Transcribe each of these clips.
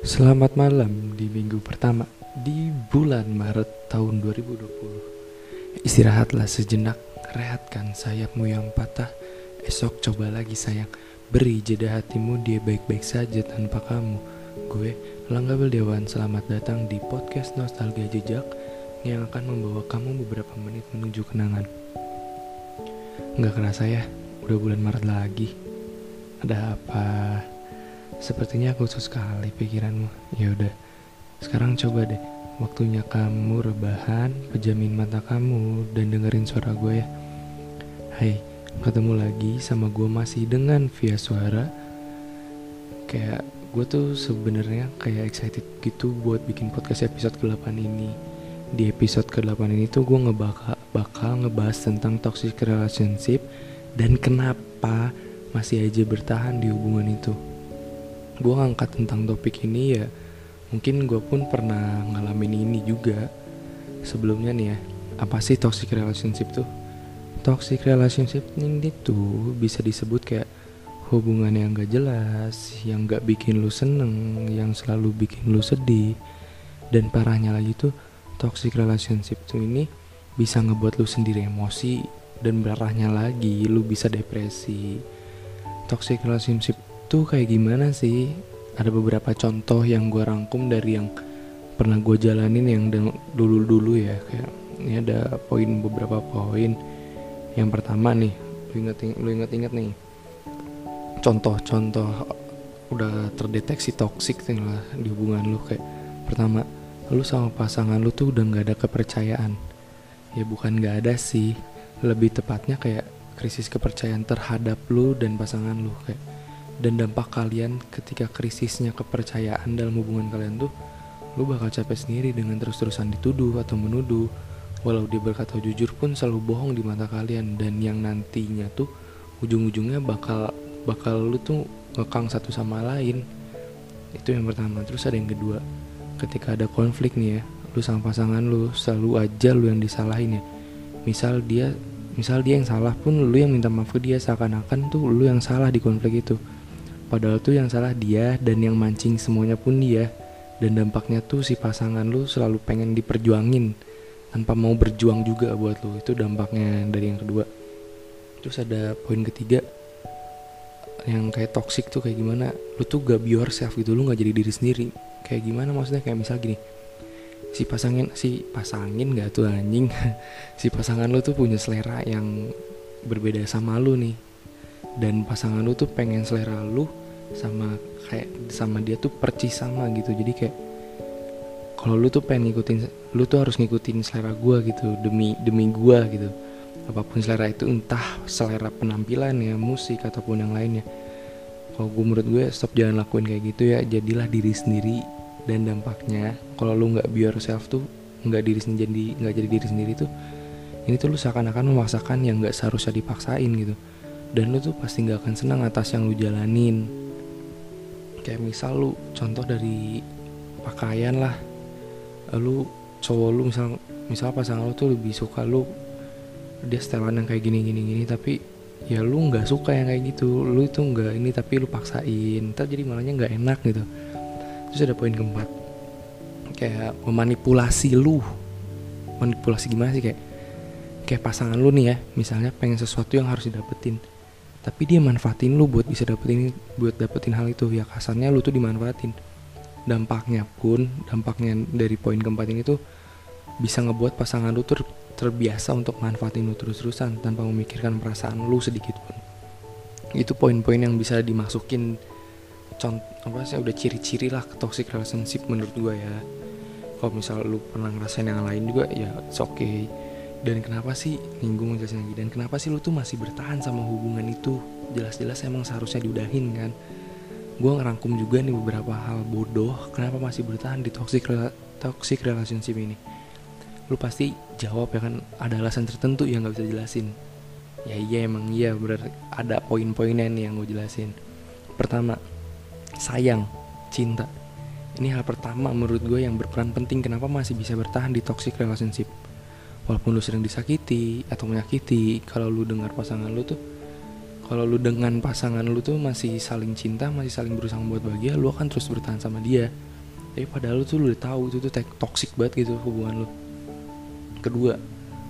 Selamat malam di minggu pertama di bulan Maret tahun 2020. Istirahatlah sejenak, rehatkan sayapmu yang patah. Esok coba lagi sayang, beri jeda hatimu dia baik-baik saja tanpa kamu. Gue Langga Dewan, selamat datang di podcast Nostalgia Jejak yang akan membawa kamu beberapa menit menuju kenangan. Nggak kerasa ya, udah bulan Maret lagi. Ada apa? Sepertinya khusus sekali pikiranmu. Ya udah, sekarang coba deh. Waktunya kamu rebahan, pejamin mata kamu, dan dengerin suara gue ya. Hai, ketemu lagi sama gue masih dengan via suara. Kayak gue tuh sebenarnya kayak excited gitu buat bikin podcast episode ke-8 ini. Di episode ke-8 ini tuh gue ngebakal bakal ngebahas tentang toxic relationship dan kenapa masih aja bertahan di hubungan itu gue ngangkat tentang topik ini ya mungkin gue pun pernah ngalamin ini juga. Sebelumnya nih ya apa sih toxic relationship tuh? Toxic relationship ini tuh bisa disebut kayak hubungan yang gak jelas yang gak bikin lu seneng yang selalu bikin lu sedih. Dan parahnya lagi tuh toxic relationship tuh ini bisa ngebuat lu sendiri emosi dan parahnya lagi lu bisa depresi. Toxic relationship tuh kayak gimana sih? Ada beberapa contoh yang gue rangkum dari yang pernah gue jalanin yang dulu-dulu ya kayak ini ada poin beberapa poin. Yang pertama nih, lu inget lu inget-inget nih. Contoh-contoh udah terdeteksi toksik lah di hubungan lu kayak pertama lu sama pasangan lu tuh udah nggak ada kepercayaan ya bukan nggak ada sih lebih tepatnya kayak krisis kepercayaan terhadap lu dan pasangan lu kayak dan dampak kalian ketika krisisnya kepercayaan dalam hubungan kalian tuh lu bakal capek sendiri dengan terus-terusan dituduh atau menuduh. Walau dia berkata jujur pun selalu bohong di mata kalian. Dan yang nantinya tuh ujung-ujungnya bakal bakal lu tuh ngekang satu sama lain. Itu yang pertama. Terus ada yang kedua. Ketika ada konflik nih ya lu sama pasangan lu selalu aja lu yang disalahin ya. Misal dia misal dia yang salah pun lu yang minta maaf ke dia. Seakan-akan tuh lu yang salah di konflik itu Padahal tuh yang salah dia dan yang mancing semuanya pun dia. Dan dampaknya tuh si pasangan lu selalu pengen diperjuangin tanpa mau berjuang juga buat lu. Itu dampaknya dari yang kedua. Terus ada poin ketiga yang kayak toxic tuh kayak gimana? Lu tuh gak be yourself gitu, lu gak jadi diri sendiri. Kayak gimana maksudnya kayak misal gini. Si pasangin si pasangin gak tuh anjing. si pasangan lu tuh punya selera yang berbeda sama lu nih dan pasangan lu tuh pengen selera lu sama kayak sama dia tuh percis sama gitu. Jadi kayak kalau lu tuh pengen ngikutin lu tuh harus ngikutin selera gua gitu demi demi gua gitu. Apa pun selera itu entah selera penampilan ya musik ataupun yang lainnya. Kalau gue menurut gue stop jangan lakuin kayak gitu ya. Jadilah diri sendiri dan dampaknya. Kalau lu nggak be yourself tuh nggak diri sendiri nggak jadi diri sendiri tuh ini tuh lu seakan-akan memaksakan yang nggak seharusnya dipaksain gitu. Dan lu tuh pasti nggak akan senang atas yang lu jalanin kayak misal lu contoh dari pakaian lah. Lu cowok lu misal misal pasangan lu tuh lebih suka lu dia setelan yang kayak gini gini gini tapi ya lu nggak suka yang kayak gitu. Lu itu nggak ini tapi lu paksain. Ntar jadi malahnya nggak enak gitu. Terus ada poin keempat. Kayak memanipulasi lu. Manipulasi gimana sih? Kayak kayak pasangan lu nih ya misalnya pengen sesuatu yang harus didapetin tapi dia manfaatin lu buat bisa dapetin buat dapetin hal itu. Ya kasarnya lu tuh dimanfaatin. Dampaknya pun dampaknya dari poin keempat ini tuh bisa ngebuat pasangan lu tuh terbiasa untuk manfaatin lu terus-terusan tanpa memikirkan perasaan lu sedikit pun. Itu poin-poin yang bisa dimasukin contoh apa sih udah ciri-ciri lah ke toxic relationship menurut gua ya. Kalau misal lu pernah ngerasain yang lain juga ya it's okay dan kenapa sih nyinggung jelasin lagi dan kenapa sih lu tuh masih bertahan sama hubungan itu? Jelas-jelas emang seharusnya diudahin kan? Gue ngerangkum juga nih beberapa hal bodoh kenapa masih bertahan di toxic toxic relationship ini? Lu pasti jawab ya kan ada alasan tertentu yang nggak bisa jelasin ya iya emang iya bener. Ada poin-poinnya nih yang gue jelasin. Pertama sayang cinta. Ini hal pertama menurut gue yang berperan penting kenapa masih bisa bertahan di toxic relationship walaupun lu sering disakiti atau menyakiti kalau lu dengar pasangan lu tuh kalau lu dengan pasangan lu tuh masih saling cinta masih saling berusaha membuat bahagia lu akan terus bertahan sama dia. Tapi padahal lu tuh lu udah tahu itu tuh toxic banget gitu hubungan lu. Kedua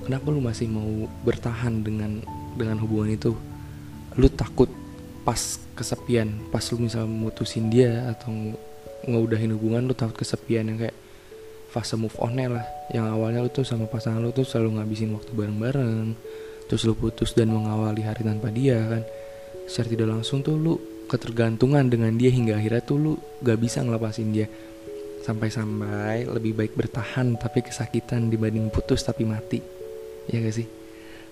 kenapa lu masih mau bertahan dengan dengan hubungan itu? Lu takut pas kesepian pas lu misal mutusin dia atau ngeudahin hubungan lu takut kesepian yang kayak fase move on lah. Yang awalnya lu tuh sama pasangan lu tuh selalu ngabisin waktu bareng-bareng terus lu putus dan mengawali hari tanpa dia kan. Secara tidak langsung tuh lu ketergantungan dengan dia hingga akhirnya tuh lu gak bisa ngelepasin dia. Sampai-sampai lebih baik bertahan tapi kesakitan dibanding putus tapi mati. Ya gak sih?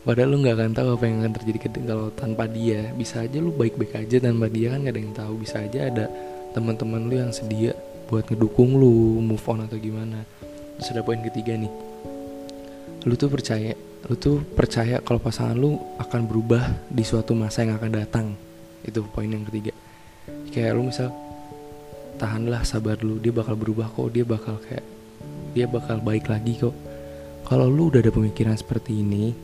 Padahal lu nggak akan tahu apa yang akan terjadi kalau tanpa dia. Bisa aja lu baik-baik aja tanpa dia kan gak ada yang tahu. Bisa aja ada teman-teman lu yang sedia buat ngedukung lu move on atau gimana. Terus ada poin ketiga nih. Lu tuh percaya lu tuh percaya kalau pasangan lu akan berubah di suatu masa yang akan datang. Itu poin yang ketiga. Kayak lu misal tahanlah sabar lu dia bakal berubah kok dia bakal kayak dia bakal baik lagi kok. Kalau lu udah ada pemikiran seperti ini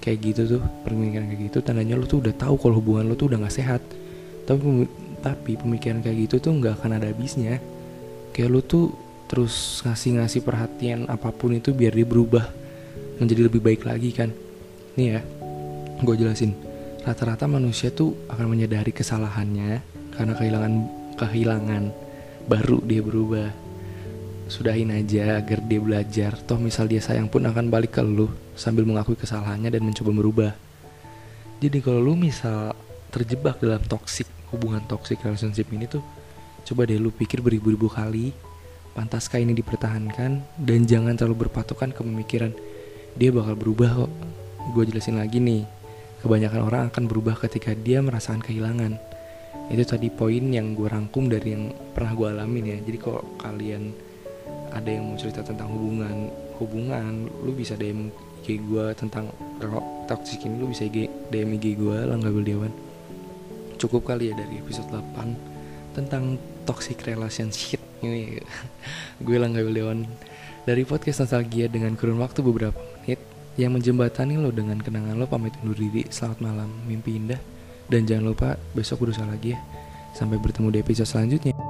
kayak gitu tuh pemikiran kayak gitu tandanya lu tuh udah tahu kalau hubungan lu tuh udah nggak sehat. Tapi tapi pemikiran kayak gitu tuh nggak akan ada habisnya kayak lu tuh terus ngasih-ngasih perhatian apa pun itu biar dia berubah menjadi lebih baik lagi kan. Nih ya gue jelasin. Rata-rata manusia tuh akan menyadari kesalahannya karena kehilangan kehilangan baru dia berubah. Sudahin aja agar dia belajar. Toh misal dia sayang pun akan balik ke lu sambil mengakui kesalahannya dan mencoba merubah. Jadi kalau lu misal terjebak dalam toxic hubungan toxic relationship ini tuh coba deh lu pikir beribu-ribu kali pantaskah ini dipertahankan dan jangan terlalu berpatokan ke pemikiran dia bakal berubah kok. Gue jelasin lagi nih kebanyakan orang akan berubah ketika dia merasakan kehilangan. Itu tadi poin yang gue rangkum dari yang pernah gue alamin ya. Jadi kalau kalian ada yang mau cerita tentang hubungan hubungan lu bisa DM IG gue tentang toxic ini lu bisa IG, DM IG gue Langga Dewan cukup kali ya dari episode 8 tentang toxic relationship. Ini gue Langga Dewan dari podcast nostalgia dengan kurun waktu beberapa menit yang menjembatani lo dengan kenangan lo pamit undur diri. Selamat malam mimpi indah. Dan jangan lupa besok berusaha lagi ya. Sampai bertemu di episode selanjutnya.